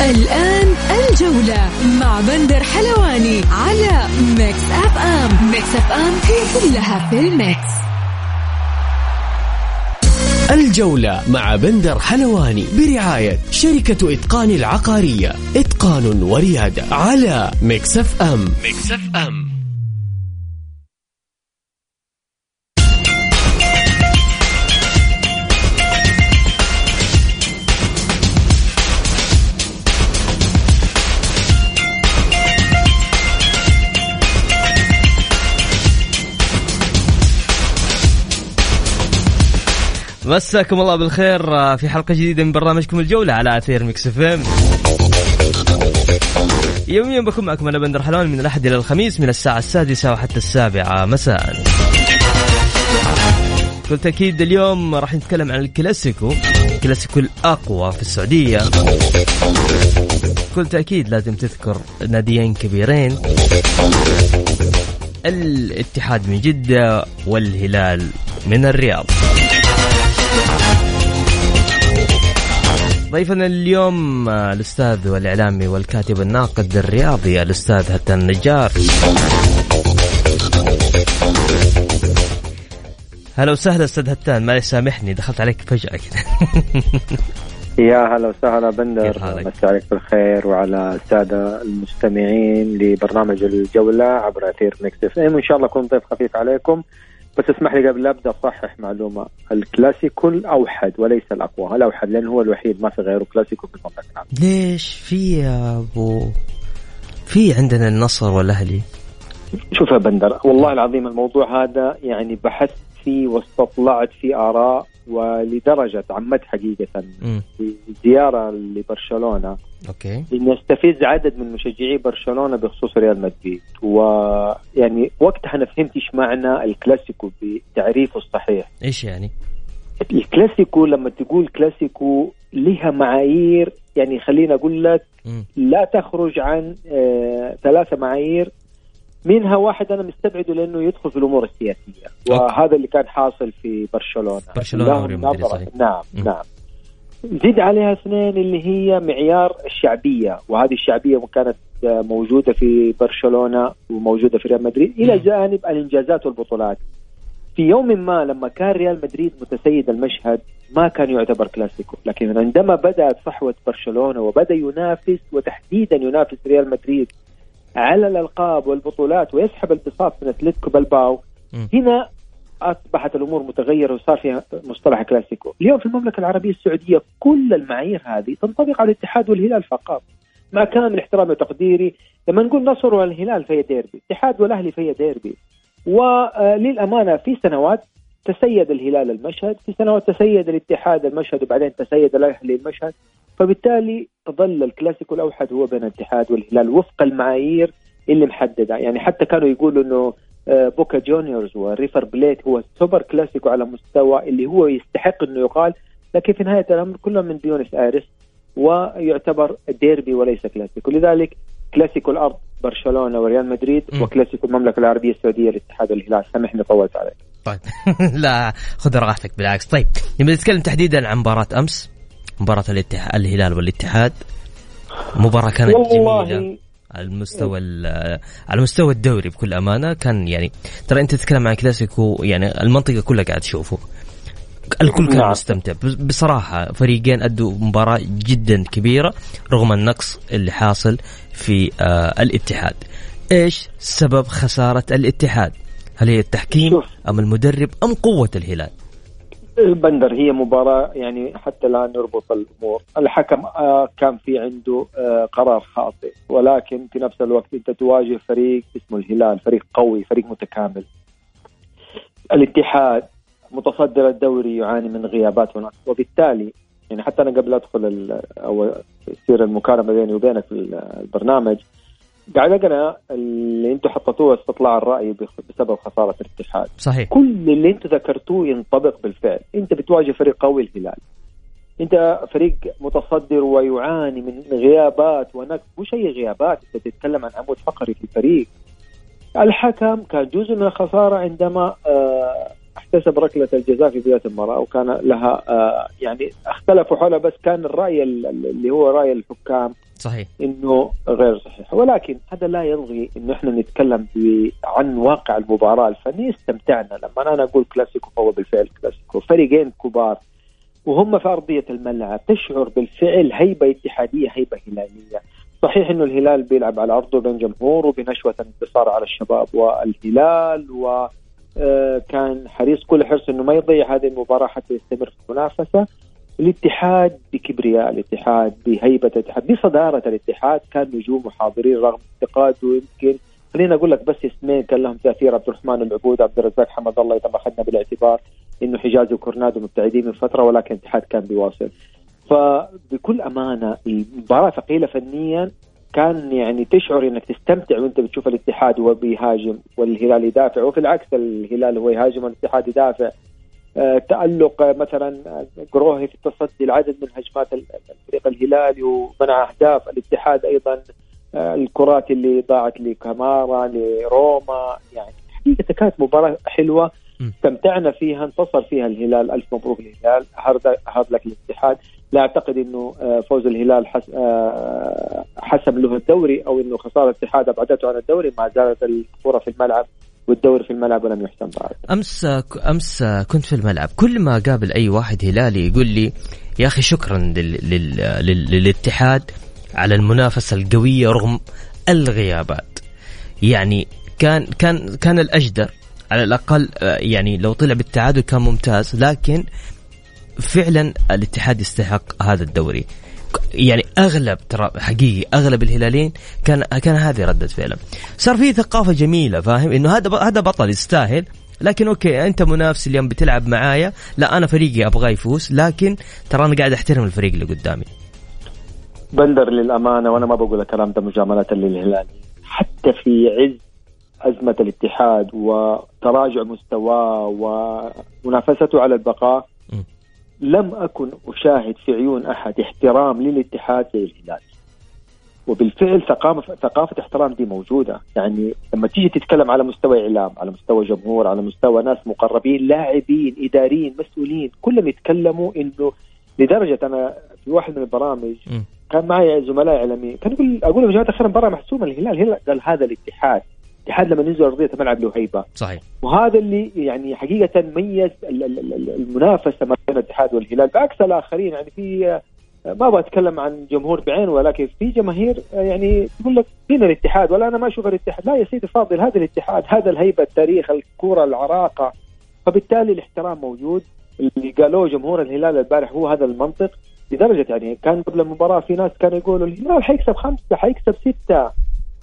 الآن الجولة مع بندر حلواني على Mix FM Mix FM هي كلها في ال Mix الجولة مع بندر حلواني برعاية شركة إتقان العقارية. إتقان وريادة على مكسف أم مكسف أم مساكم الله بالخير آه، في حلقة جديدة من برنامجكم الجولة على أثير Mix FM. يوميا بكون معكم أنا بندر حلواني من الأحد إلى الخميس من الساعة السادسة وحتى السابعة. مساء. بكل تأكيد اليوم راح نتكلم عن الكلاسيكو الكلاسيكو الأقوى في السعودية. بكل تأكيد لازم تذكر ناديين كبيرين. الاتحاد من جدة والهلال من الرياض. ضيفنا اليوم آه، الأستاذ والإعلامي والكاتب الناقد الرياضي الأستاذ هتان النجار هلا وسهلا أستاذ هتان معلش سامحني دخلت عليك فجأة كذا يا هلا وسهلا بندر؟ مسي عليك بالخير وعلى السادة المستمعين لبرنامج الجولة عبر أثير Mix FM. وان شاء الله اكون ضيف خفيف عليكم. بس اسمح لي قبل لا أبدأ أصحح معلومة. الكلاسيكو الأوحد وليس الأقوى. الأوحد لأنه هو الوحيد؟ ما في غيره. كلاسيكو في المملكه العربيه ليش في يا أبو؟ في عندنا النصر والأهلي. شوف يا بندر والله العظيم الموضوع هذا يعني بحثت فيه واستطلعت فيه آراء ولدرجة قمت حقيقة في زياره لبرشلونة. okay. انه يستفز عدد من مشجعي برشلونة بخصوص ريال مدريد. ويعني وقتها أنا فهمت إيش معنى الكلاسيكو بتعريفه الصحيح. إيش يعني؟ الكلاسيكو لما تقول كلاسيكو لها معايير يعني خليني أقول لك. لا تخرج عن آه ثلاثة معايير منها واحد أنا مستبعده لأنه يدخل في الأمور السياسية وهذا اللي كان حاصل في برشلونة صحيح. نعم. نعم زيد عليها اثنين اللي هي معيار الشعبية وهذه الشعبية كانت موجودة في برشلونة وموجودة في ريال مدريد إلى. جانب الإنجازات والبطولات في يوم ما لما كان ريال مدريد متسيد المشهد ما كان يعتبر كلاسيكو لكن عندما بدأت صحوة برشلونة وبدأ ينافس وتحديدا ينافس ريال مدريد على الألقاب والبطولات ويسحب البساط من أتلتيكو بلباو. هنا أصبحت الأمور متغيرة وصار فيها مصطلح كلاسيكو. اليوم في المملكة العربية السعودية كل المعايير هذه تنطبق على الاتحاد والهلال فقط. مع كامل احترامي وتقديري. لما نقول نصر والهلال فهي ديربي. اتحاد والأهلي فهي ديربي. وللأمانة في سنوات تسيد الهلال المشهد في سنوات تسيد الاتحاد المشهد وبعدين تسيد الأهلي المشهد. فبالتالي ظل الكلاسيكو الأوحد هو بين الاتحاد والهلال وفق المعايير اللي محددة. يعني حتى كانوا يقولوا أنه آه، بوكا جونيورز وريفر بليت هو سوبر كلاسيكو على مستوى اللي هو يستحق أنه يقال لكن في نهاية الأمر كلهم من بيونس آيرس ويعتبر ديربي وليس كلاسيكو. لذلك كلاسيكو الأرض برشلونة وريال مدريد م. وكلاسيكو المملكة العربية السعودية الاتحاد والهلال سامحني طولت عليك. طيب. لا خذ راحتك بالعكس. طيب نبي نتكلم تحديدا عن مباراة أمس. مباراة الاتحاد الهلال والاتحاد. مباراة كانت جميلة. والله على المستوى ال- على مستوى الدوري بكل أمانة. كان يعني ترى أنت تتكلم عن كلاسيكو يعني المنطقة كلها قاعد تشوفه. الكل كان نعم. مستمتع. بصراحة فريقين أدوا مباراة جدا كبيرة رغم النقص اللي حاصل في آه الاتحاد. إيش سبب خسارة الاتحاد؟ هل هي التحكيم. أم المدرب أم قوة الهلال؟ البندر هي مباراة يعني حتى لا نربط الأمور. الحكم آه كان في عنده آه قرار خاطئ. ولكن في نفس الوقت أنت تواجه فريق اسمه الهلال فريق قوي فريق متكامل. الاتحاد متصدر الدوري يعاني من غيابات ونقص وبالتالي يعني حتى أنا قبل أدخل أو تصير المكالمة بيني وبينك في البرنامج أقرأ اللي أنتم حطيتوه استطلاع الرأي بسبب خسارة الاتحاد. صحيح. كل اللي أنتم ذكرتوه ينطبق بالفعل. أنت بتواجه فريق قوي الهلال. أنت فريق متصدر ويعاني من غيابات ونقص. مش اي غيابات أنت تتكلم عن عمود فقري في الفريق. الحكم كان جزء من الخسارة عندما آه، احتسب ركلة الجزاء في بداية المباراة وكان لها آه، يعني اختلفوا حولها بس كان الرأي اللي هو رأي الحكام صحيح. إنه غير صحيح. ولكن هذا لا يلغي إنه إحنا نتكلم عن واقع المباراة الفنيه استمتعنا. لما أنا أقول كلاسيكو فهو بالفعل كلاسيكو. فريقين كبار. وهم في أرضية الملعب. تشعر بالفعل هيبة اتحادية هيبة هلالية. صحيح إنه الهلال بيلعب على أرضه بين جمهوره بنشوة انتصار على الشباب والهلال و كان حريص كل حرص إنه ما يضيع هذه المباراة حتى يستمر في المنافسة. الاتحاد بكبرياء الاتحاد بهيبة الاتحاد بصدارة الاتحاد كان نجوم حاضرين رغم انتقاده يمكن خلينا أقول لك بس اسمين كان لهم تأثير. عبد الرحمن العبود عبد الرزاق حمد الله إذا ما أخذنا بالاعتبار إنه حجازي وكورنادو مبتعدين من فترة ولكن الاتحاد كان بيواصل فبكل أمانة المباراة ثقيلة فنيا كان يعني تشعر إنك تستمتع وأنت بتشوف الاتحاد وهو بيهاجم والهلال يدافع وفي العكس الهلال هو يهاجم والاتحاد يدافع. آه، تألق مثلا قروهي في التصدي العدد من هجمات الفريق الهلالي ومنع أهداف الاتحاد أيضا. آه، الكرات اللي ضاعت لكامارا لروما يعني حقيقة كانت مباراة حلوة استمتعنا فيها انتصر فيها الهلال ألف مبروك للهلال هارد لك الاتحاد. لا أعتقد إنه آه، فوز الهلال حسم له الدوري أو إنه خسارة الاتحاد أبعدته عن الدوري ما زالت الكرة في الملعب والدوري في الملعب ولم يحسم بعد. أمس أمس كنت في الملعب كل ما قابل أي واحد هلالي يقول لي يا أخي شكرا لل... لل... لل... للاتحاد على المنافسة القوية رغم الغيابات. يعني كان كان كان الأجدر على الأقل يعني لو طلع بالتعادل كان ممتاز لكن فعلا الاتحاد يستحق هذا الدوري. يعني أغلب ترى حقيقي أغلب الهلاليين كان كان هذه ردة فعله صار في ثقافة جميلة فاهم؟ إنه هذا هذا بطل يستاهل. لكن أوكي أنت منافس اليوم بتلعب معايا. لا أنا فريقي أبغاه يفوز لكن ترى أنا قاعد أحترم الفريق اللي قدامي. بندر للأمانة وأنا ما بقول الكلام ده مجاملة للهلال. حتى في عز أزمة الاتحاد وتراجع مستواه ومنافسته على البقاء لم أكن أشاهد في عيون أحد احترام للاتحاد زي الهلال. وبالفعل ثقافة ثقافة احترام دي موجودة. يعني لما تيجي تتكلم على مستوى إعلام على مستوى جمهور على مستوى ناس مقربين لاعبين إداريين مسؤولين كلهم يتكلموا إنه لدرجة أنا في واحد من البرامج كان معي زملاء إعلاميين. كان يقول أقول يا جماعة الخير المباراة محسومة الهلال الهلال قال هذا الاتحاد. الاتحاد لما ينزل أرضية الملعب له هيبه صحيح. وهذا اللي يعني حقيقة ميز المنافسة ما بين الاتحاد والهلال. بعكس الآخرين يعني في ما أبغى أتكلم عن جمهور بعينه ولكن في جماهير يعني تقول لك فين الاتحاد ولا أنا ما أشوف الاتحاد. لا يا سيدي فاضل هذا الاتحاد هذا الهيبة التاريخ الكوره العراقة. فبالتالي الاحترام موجود. اللي قالوه جمهور الهلال البارح هو هذا المنطق. لدرجة يعني كان قبل المباراة في ناس كانوا يقولوا الهلال حيكسب خمسة حيكسب ستة.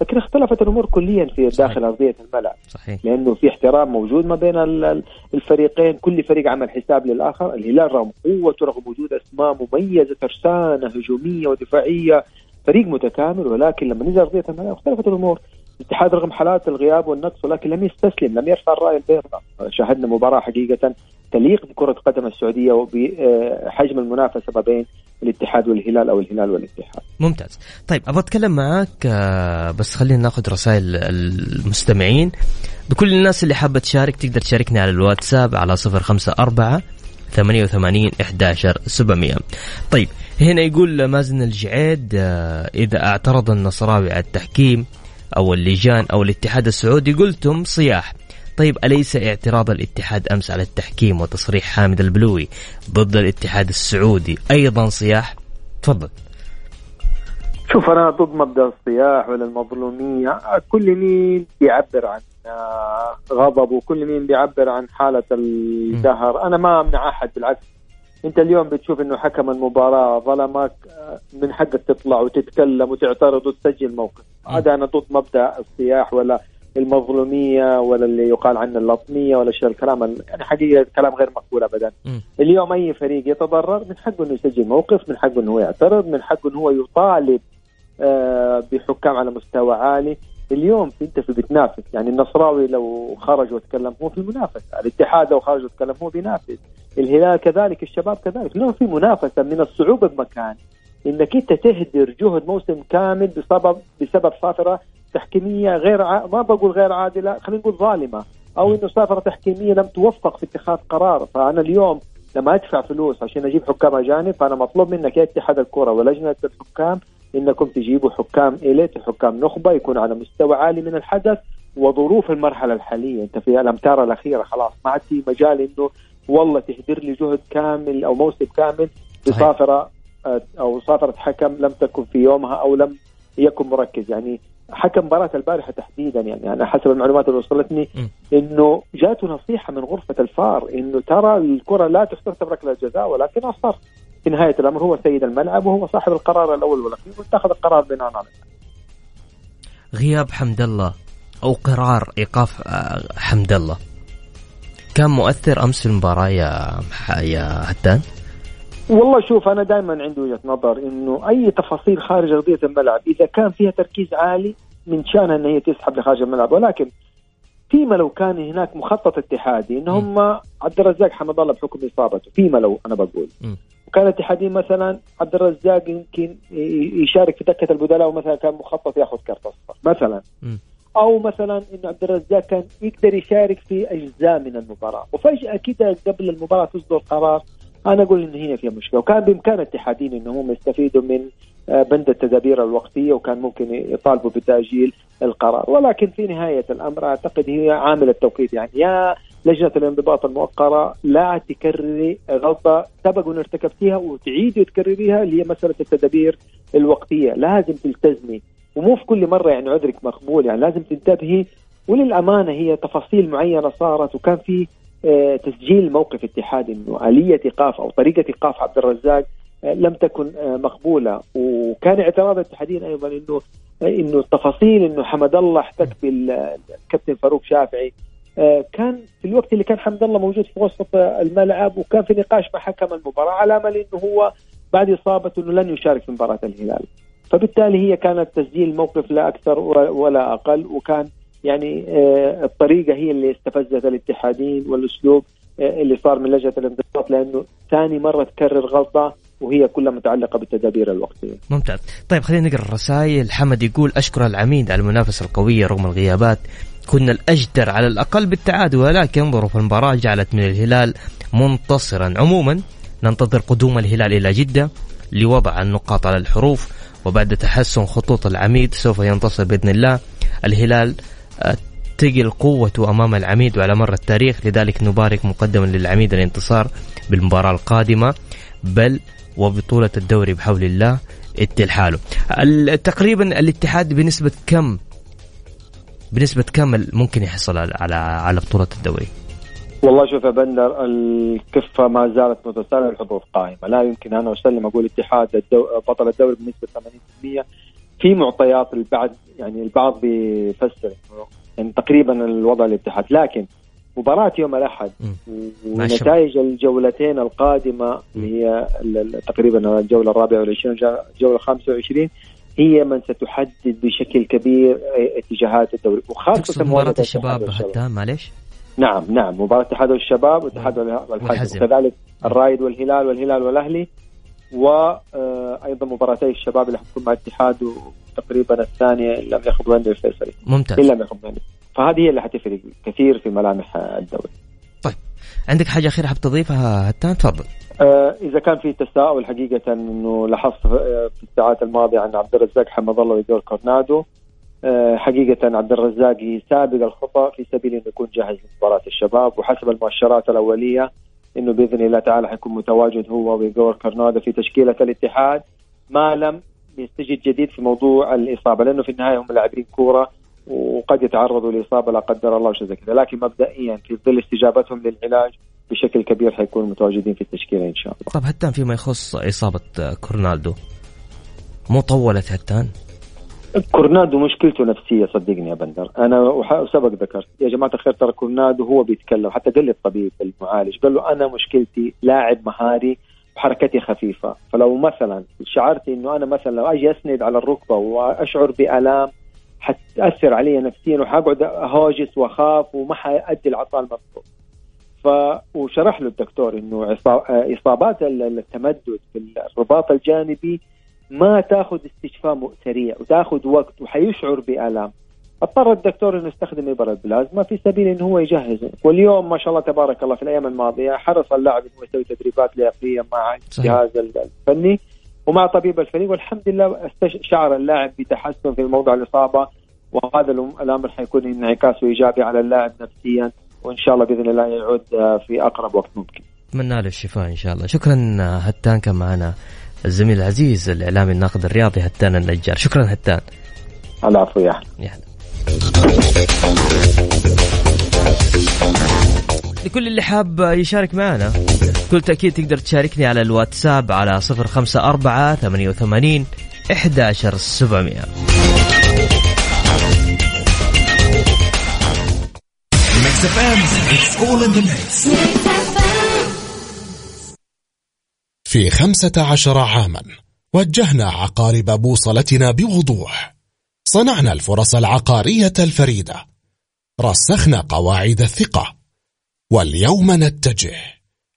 لكن اختلفت الأمور كليا في صحيح. داخل أرضية الملعب. صحيح. لأنه في احترام موجود ما بين الفريقين. كل فريق عمل حساب للآخر. الهلال رغم قوته رغم وجود أسماء مميزة ترسانة هجومية ودفاعية فريق متكامل. ولكن لما نزل أرضية الملعب اختلفت الأمور. الاتحاد رغم حالات الغياب والنقص ولكن لم يستسلم لم يرفع الرايه البيضاء شاهدنا مباراة حقيقة تليق بكرة قدم السعودية وبحجم المنافسة ما بين الاتحاد والهلال أو الهلال والاتحاد. ممتاز. طيب أبغى أتكلم معك آه، بس خلينا ناخذ رسائل المستمعين بكل الناس اللي حابة تشارك تقدر تشاركني على الواتساب على 054 88 11 700 طيب هنا يقول مازن الجعيد آه، إذا اعترض النصراوي على التحكيم أو اللجان أو الاتحاد السعودي قلتم صياح. طيب أليس اعتراض الاتحاد أمس على التحكيم وتصريح حامد البلوي ضد الاتحاد السعودي؟ أيضا صياح. تفضل. شوف أنا ضد مبدأ الصياح ولا المظلومية كل مين بيعبر عن غضب وكل مين بيعبر عن حالة الدهر. أنا ما أمنع أحد بالعكس. انت اليوم بتشوف انه حكم المباراة ظلمك من حقك تطلع وتتكلم وتعترض وتسجل موقف. هذا أنا ضد مبدأ الصياح ولا المظلومية ولا اللي يقال عنه اللطمية ولا شيء الكلام يعني حقيقة كلام غير مقبول ابدا. م. اليوم أي فريق يتضرر من حقه إنه يسجل موقف من حقه إنه هو يعترض من حقه إنه هو يطالب آه، بحكام على مستوى عالي. اليوم أنت في بتنافس. يعني النصراوي لو خرج وتكلم هو في المنافسة الاتحاد لو خرج وتكلم هو بينافس. الهلال كذلك الشباب كذلك. اليوم في منافسة من الصعوبة بمكان إنك أنت تهدر جهد موسم كامل بسبب بسبب صافرة تحكيمية غير ع... ما بقول غير عادلة خلينا نقول ظالمة. أو إنه صافرة تحكيمية لم توفق في اتخاذ قرار. فأنا اليوم لما أدفع فلوس عشان أجيب حكام أجانب فأنا مطلوب منك يا اتحاد الكرة ولجنة الحكام إنكم تجيبوا حكام إليت حكام نخبة يكون على مستوى عالي من الحدث وظروف المرحلة الحالية. أنت في الأمتار الأخيرة خلاص ما عاد في مجال إنه والله تهدر لي جهد كامل أو موسم كامل بصافرة آه، أو صافرة حكم لم تكن في يومها أو لم يكن مركز. يعني حكم مباراة البارحة تحديدا يعني أنا حسب المعلومات اللي وصلتني إنه جاته نصيحة من غرفة الفار إنه ترى الكرة لا تحتسب ركلة جزاء ولكن صار في نهاية الأمر هو سيد الملعب وهو صاحب القرار الأول والأخير واتخذ القرار بناء على غياب حمد الله أو قرار إيقاف آه، حمد الله. كان مؤثر أمس في المباراة يا يا هتان؟ والله شوف أنا دائما عندي وجهة نظر إنه أي تفاصيل خارج أرضية الملعب إذا كان فيها تركيز عالي من شانها ان هي تسحب لخارج الملعب ولكن فيما لو كان هناك مخطط اتحادي ان هم عبد الرزاق حمد الله بحكم إصابته فيما لو أنا بقول م. وكان الاتحادي مثلا عبد الرزاق يمكن يشارك في دكة البدلاء ومثلا كان مخطط ياخذ كرت أصفر مثلا م. أو مثلا انه عبد الرزاق كان يقدر يشارك في أجزاء من المباراة. وفجأة كده قبل المباراة تصدر قرار أنا أقول إن هنا فيها مشكلة. وكان بإمكان الاتحادين انهم يستفيدوا من آه، بند التدابير الوقتية وكان ممكن يطالبوا بتأجيل القرار. ولكن في نهاية الأمر أعتقد هي عامل التوقيت. يعني يا لجنة الانضباط الموقره لا تكرري غلطة سبق ان ارتكبتيها وتعيدي وتكرريها اللي هي مسألة التدابير الوقتية. لازم تلتزمي ومو في كل مرة يعني عذرك مقبول يعني لازم تنتبهي. وللأمانة هي تفاصيل معينة صارت وكان في آه، تسجيل موقف اتحاد إنه آلية إيقاف أو طريقة إيقاف عبد الرزاق آه، لم تكن آه، مقبولة. وكان اعتراض الاتحادين أيضا إنه إنه التفاصيل إنه حمد الله احتك بالكابتن فاروق شافعي. كان في الوقت اللي كان حمد الله موجود في وسط الملعب وكان في نقاش مع حكم المباراة على أمل إنه هو بعد اصابته إنه لن يشارك في مباراة الهلال. فبالتالي هي كانت تسجيل موقف لا أكثر ولا أقل وكان يعني آه، الطريقة هي اللي استفزت الاتحادين والأسلوب آه، اللي صار من لجنة الانضباط لأنه ثاني مرة تكرر غلطة وهي كلها متعلقة بالتدابير الوقتية. ممتاز، طيب خلينا نقرأ الرسائل، حمد يقول أشكر العميد على المنافسة القوية رغم الغيابات، كنا الأجدر على الأقل بالتعادل ولكن ظروف المباراة جعلت من الهلال منتصرا، عموما ننتظر قدوم الهلال إلى جدة لوضع النقاط على الحروف. وبعد تحسن خطوط العميد سوف ينتصر بإذن الله الهلال تقل قوته أمام العميد وعلى مر التاريخ لذلك نبارك مقدما للعميد الانتصار بالمباراة القادمة بل وبطولة الدوري بحول الله اتل حاله تقريبا الاتحاد بنسبة كم بنسبة كم ممكن يحصل على على بطولة الدوري؟ والله شوف يا بندر الكفة ما زالت متسارعة الحظوظ قائمة. لا يمكن أنا أسلم أقول اتحاد الدو... بطل الدوري بنسبة 80% في معطيات البعض يعني البعض بيفسر يعني تقريبا الوضع الاتحاد لكن مباراة يوم الأحد ونتائج الجولتين القادمة اللي هي تقريبا الجولة الرابعة والعشرين الجولة الخامسة والعشرين هي من ستحدد بشكل كبير اتجاهات الدوري. وخاصة مباراة الشباب حتى معلش نعم نعم. مباراة اتحاد الشباب واتحاد والحزم. وكذلك الرايد والهلال والهلال والأهلي وأيضا مباراتي الشباب اللي حتكون مع الاتحاد وتقريبا الثانية إن لم ياخذ وين الفيصلي ممتاز. إن لم ياخذ وين. فهذه هي اللي حتفرق كثير في ملامح الدوري. طيب. عندك حاجة أخيرة حاب تضيفها هتان؟ تفضل. آه إذا كان في تساؤل حقيقة إنه لاحظت في الساعات الماضية عن عبد الرزاق حمد الله ودور كورنادو آه حقيقة عبد الرزاق يسابق الخطى في سبيل إنه يكون جاهز لمباراة الشباب وحسب المؤشرات الأولية إنه بإذن الله تعالى حيكون متواجد هو وجور كارنادا في تشكيلة الاتحاد ما لم يستجد جديد في موضوع الإصابة لأنه في النهاية هم لاعبين كورة وقد يتعرضوا لإصابة لا قدر الله وشيء زي كذا لكن مبدئيا في ظل استجابتهم للعلاج بشكل كبير حيكونوا متواجدين في التشكيلة إن شاء الله. طب هتان فيما يخص إصابة كورنالدو مو طولت هتان؟ كورنادو مشكلته نفسية صدقني يا بندر. أنا وسبق ذكرت. يا جماعة الخير ترى كورنادو هو بيتكلم حتى قال لي الطبيب المعالج قال له أنا مشكلتي لاعب مهاري وحركتي خفيفة. فلو مثلا شعرت إنه أنا مثلا لو أجي أسند على الركبة وأشعر بآلام حتأثر علي نفسيا وحقعد هاجس وأخاف وما حأدي العطاء المطلوب. ف وشرح له الدكتور إنه إصابات التمدد في الرباط الجانبي ما تاخذ استشفاء سريع وتاخذ وقت وحيشعر بآلام. اضطر الدكتور إنه يستخدم ابر البلازما في سبيل إنه هو يجهز. واليوم ما شاء الله تبارك الله في الأيام الماضية حرص اللاعب إنه يسوي تدريبات لياقية مع الجهاز الفني ومع طبيب الفريق والحمد لله شعر اللاعب بتحسن في موضوع الإصابة. وهذا الأمر حيكون انعكاسه إيجابي على اللاعب نفسيا. وإن شاء الله بإذن الله يعود في أقرب وقت ممكن. أتمنى له الشفاء إن شاء الله، شكرا هتان كان معنا. الزميل العزيز الإعلامي الناقد الرياضي هتان النجار، شكرا هتان. العفو يا احمد. لكل اللي حاب يشارك معنا بكل تأكيد تقدر تشاركني على الواتساب على صفر خمسة أربعة ثمانية وثمانين إحدى عشر سبعمية في خمسة عشر عاما وجهنا عقارب بوصلتنا بوضوح. صنعنا الفرص العقارية الفريدة. رسخنا قواعد الثقة. واليوم نتجه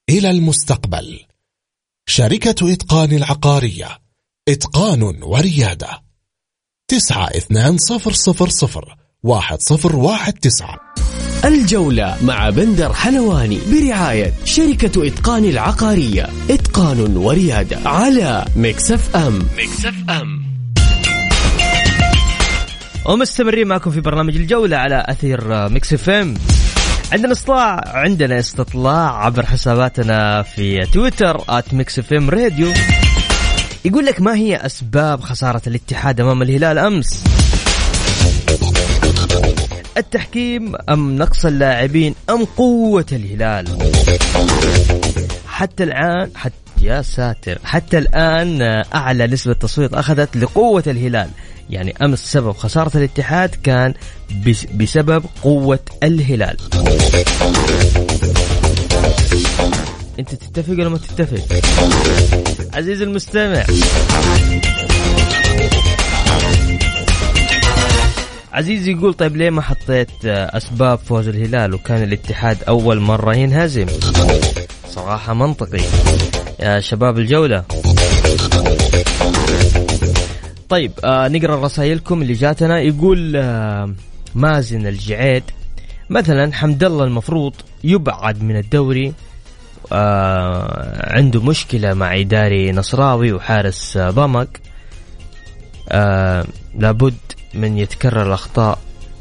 إلى المستقبل. شركة إتقان العقارية إتقان وريادة. تسعة اثنان صفر صفر صفر واحد صفر واحد تسعة. الجولة مع بندر حلواني برعاية شركة إتقان العقارية. إتقان وريادة على مكسف أم مكسف أم ومستمرين معكم في برنامج الجولة على أثير ميكس اف ام عندنا استطلاع عندنا استطلاع عبر حساباتنا في تويتر at ميكس اف ام راديو يقول لك ما هي أسباب خسارة الاتحاد أمام الهلال أمس؟ التحكيم أم نقص اللاعبين أم قوة الهلال؟ حتى الآن حتى يا ساتر. حتى الآن أعلى نسبة تصويت أخذت لقوة الهلال. يعني أمس سبب خسارة الاتحاد كان بسبب قوة الهلال. أنت تتفق ولا ما تتفق؟ عزيزي المستمع. عزيز يقول طيب ليه ما حطيت أسباب فوز الهلال وكان الاتحاد أول مرة ينهزم؟ صراحة منطقي. يا شباب الجولة. طيب آه نقرأ رسائلكم اللي جاتنا. يقول آه مازن الجعيد. مثلا حمد الله المفروض يبعد من الدوري آه عنده مشكلة مع إداري نصراوي وحارس آه ضمك آه لابد من يتكرر الأخطاء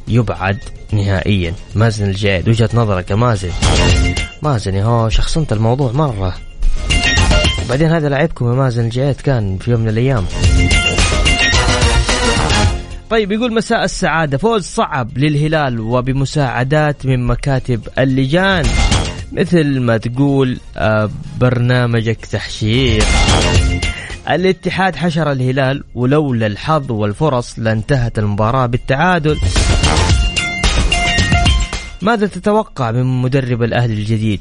يبعد نهائيا. مازن الجعيد وجهة نظرك يا مازن. مازن هو شخصنت الموضوع مرة. بعدين هذا لعبكم يا مازن الجعيد كان في يوم من الأيام. طيب يقول مساء السعادة. فوز صعب للهلال وبمساعدات من مكاتب اللجان. مثل ما تقول آه، برنامجك تحشير. الاتحاد حشر الهلال ولولا الحظ والفرص لانتهت المباراة بالتعادل. ماذا تتوقع من مدرب الأهلي الجديد؟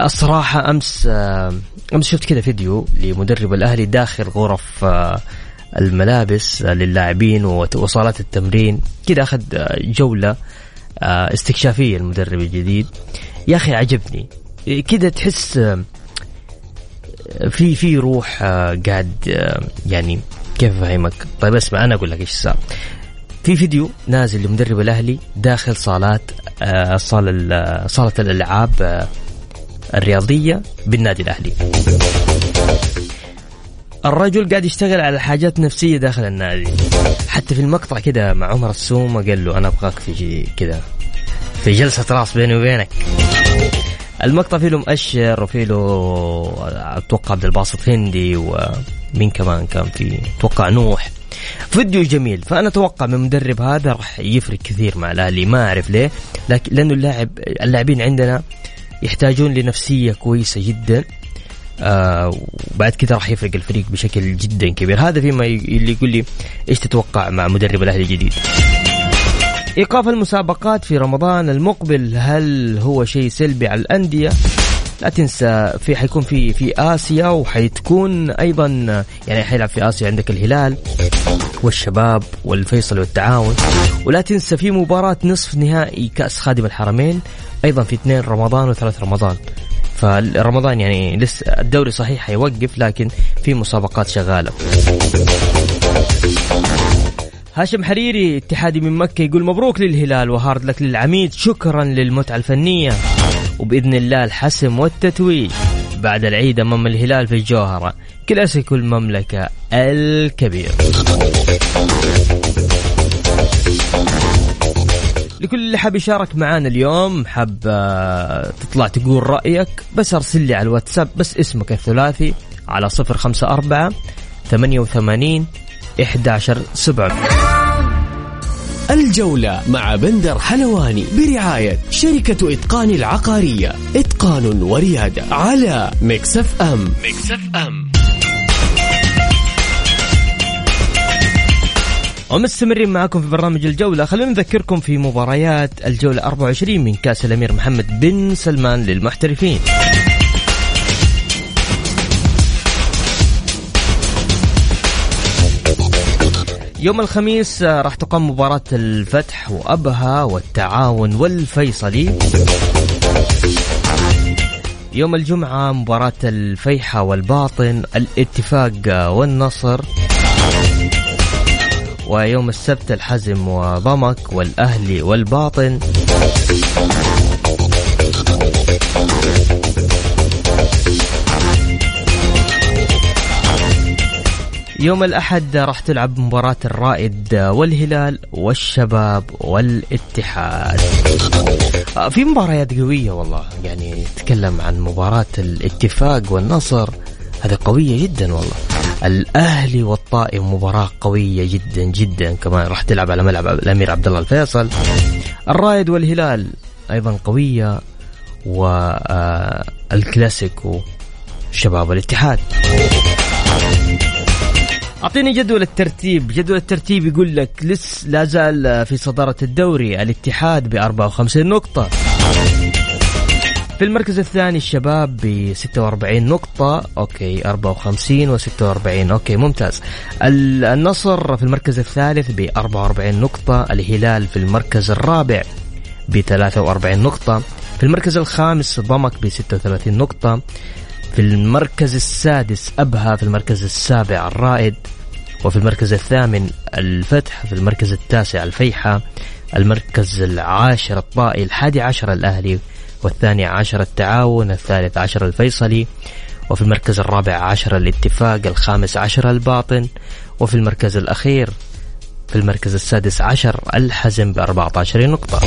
الصراحة أمس آه، أمس شفت كذا فيديو لمدرب الأهلي داخل غرف آه، الملابس للاعبين وصالات التمرين. كذا أخذ جولة استكشافية المدرب الجديد. يا أخي عجبني. كذا تحس في في روح قاعد يعني كيف أفهمك؟ طيب اسمع أنا أقول لك إيش صار. في فيديو نازل لمدرب الأهلي داخل صالات صالة صالة الألعاب الرياضية بالنادي الأهلي. الرجل قاعد يشتغل على حاجات نفسية داخل النادي حتى في المقطع كده مع عمر السومة قال له أنا أبغاك في كده في جلسة راس بيني وبينك المقطع فيه له مؤشر وفيه له أتوقع عبد الباسط هندي ومين كمان كان في أتوقع نوح. فيديو جميل. فأنا أتوقع من المدرب هذا راح يفرق كثير مع الأهلي. ما أعرف ليه. لكن لأنه اللاعب اللاعبين عندنا يحتاجون لنفسية كويسة جدا. آه وبعد كذا راح يفرق الفريق بشكل جدا كبير. هذا فيما اللي يقول لي إيش تتوقع مع مدرب الأهلي الجديد؟ إيقاف المسابقات في رمضان المقبل. هل هو شيء سلبي على الأندية؟ لا تنسى في حيكون في في آسيا وحتكون أيضا يعني حيلعب في آسيا عندك الهلال والشباب والفيصل والتعاون. ولا تنسى في مباراة نصف نهائي كأس خادم الحرمين أيضا في اثنين رمضان وثلاث رمضان. فرمضان يعني لسه الدوري صحيح حيوقف لكن في مسابقات شغالة. هاشم حريري اتحادي من مكة يقول مبروك للهلال وهارد لك للعميد شكرا للمتعة الفنية. وبإذن الله الحسم والتتويج بعد العيد أمام الهلال في الجوهرة. كلاسيكو المملكة الكبير. لكل اللي حاب يشارك معانا اليوم حاب آه، تطلع تقول رأيك بس أرسل لي على الواتساب بس اسمك الثلاثي على صفر خمسة أربعة ثمانية وثمانين إحدى عشر سبعة. الجولة مع بندر حلواني برعاية شركة إتقان العقارية. إتقان وريادة على مكسف أم مكسف أم ومستمرين معكم في برنامج الجولة. خلونا نذكركم في مباريات الجولة 24 من كأس الأمير محمد بن سلمان للمحترفين. يوم الخميس آه، راح تقام مباراة الفتح وأبها والتعاون والفيصلي. يوم الجمعة مباراة الفيحة والباطن الاتفاق آه، والنصر. ويوم السبت الحزم وضمك والأهلي والباطن. يوم الأحد راح تلعب مباراة الرائد والهلال والشباب والاتحاد. آه، في مباريات قوية والله. يعني تكلم عن مباراة الاتفاق والنصر. هذه قوية جدا والله. الأهلي والطائف مباراة قوية جدا جدا كمان. راح تلعب على ملعب الأمير عبد الله الفيصل. الرائد والهلال أيضا قوية والكلاسيكو شباب الاتحاد. أعطيني جدول الترتيب. جدول الترتيب يقول لك لس لا زال في صدارة الدوري. الاتحاد ب 54 نقطة. في المركز الثاني الشباب ب 46 نقطة. أوكي 54 و 46 أوكي ممتاز. النصر في المركز الثالث ب 44 نقطة. الهلال في المركز الرابع ب 43 نقطة. في المركز الخامس ضمك ب 36 نقطة. في المركز السادس أبها في المركز السابع الرائد وفي المركز الثامن الفتح في المركز التاسع الفيحاء المركز العاشر الطائي الحادي عشر الأهلي والثاني عشر التعاون الثالث عشر الفيصلي وفي المركز الرابع عشر الاتفاق الخامس عشر الباطن وفي المركز الأخير في المركز السادس عشر الحزم ب 14 نقطة.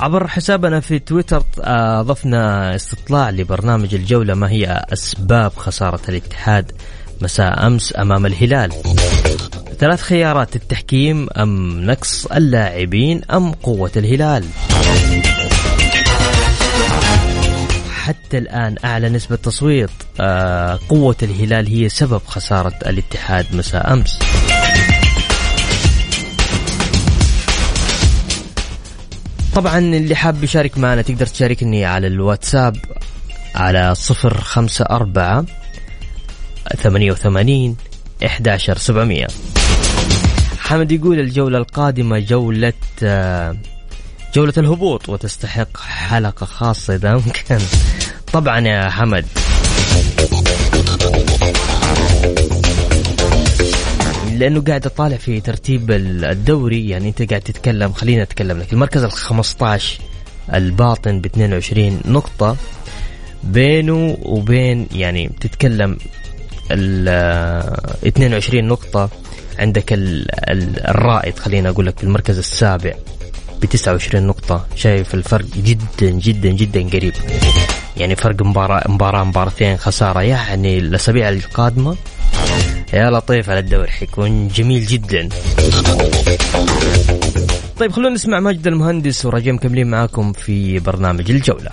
عبر حسابنا في تويتر آه، أضفنا استطلاع لبرنامج الجولة ما هي أسباب خسارة الاتحاد مساء أمس أمام الهلال. ثلاث خيارات التحكيم أم نقص اللاعبين أم قوة الهلال. حتى الآن أعلى نسبة تصويت آه، قوة الهلال هي سبب خسارة الاتحاد مساء أمس. طبعا اللي حاب يشارك معنا تقدر تشاركني على الواتساب على صفر خمسة أربعة ثمانية وثمانين إحداشر سبعمية. حمد يقول الجولة القادمة جولة جولة الهبوط وتستحق حلقة خاصة إذا ممكن. طبعا يا حمد. لأنه قاعد اطالع في ترتيب الدوري يعني أنت قاعد تتكلم خلينا اتكلم لك. المركز ال 15 الباطن ب 22 نقطة بينه وبين يعني تتكلم ال 22 نقطة عندك ال ال الرائد خلينا أقول لك في المركز السابع ب 29 نقطة. شايف الفرق جدا جدا جدا قريب. يعني فرق مباراة مباراة مباراتين خسارة. يعني الأسابيع القادمة يا لطيف على الدوري حيكون جميل جدا. طيب خلونا نسمع ماجد المهندس وراجع مكملين معاكم في برنامج الجولة.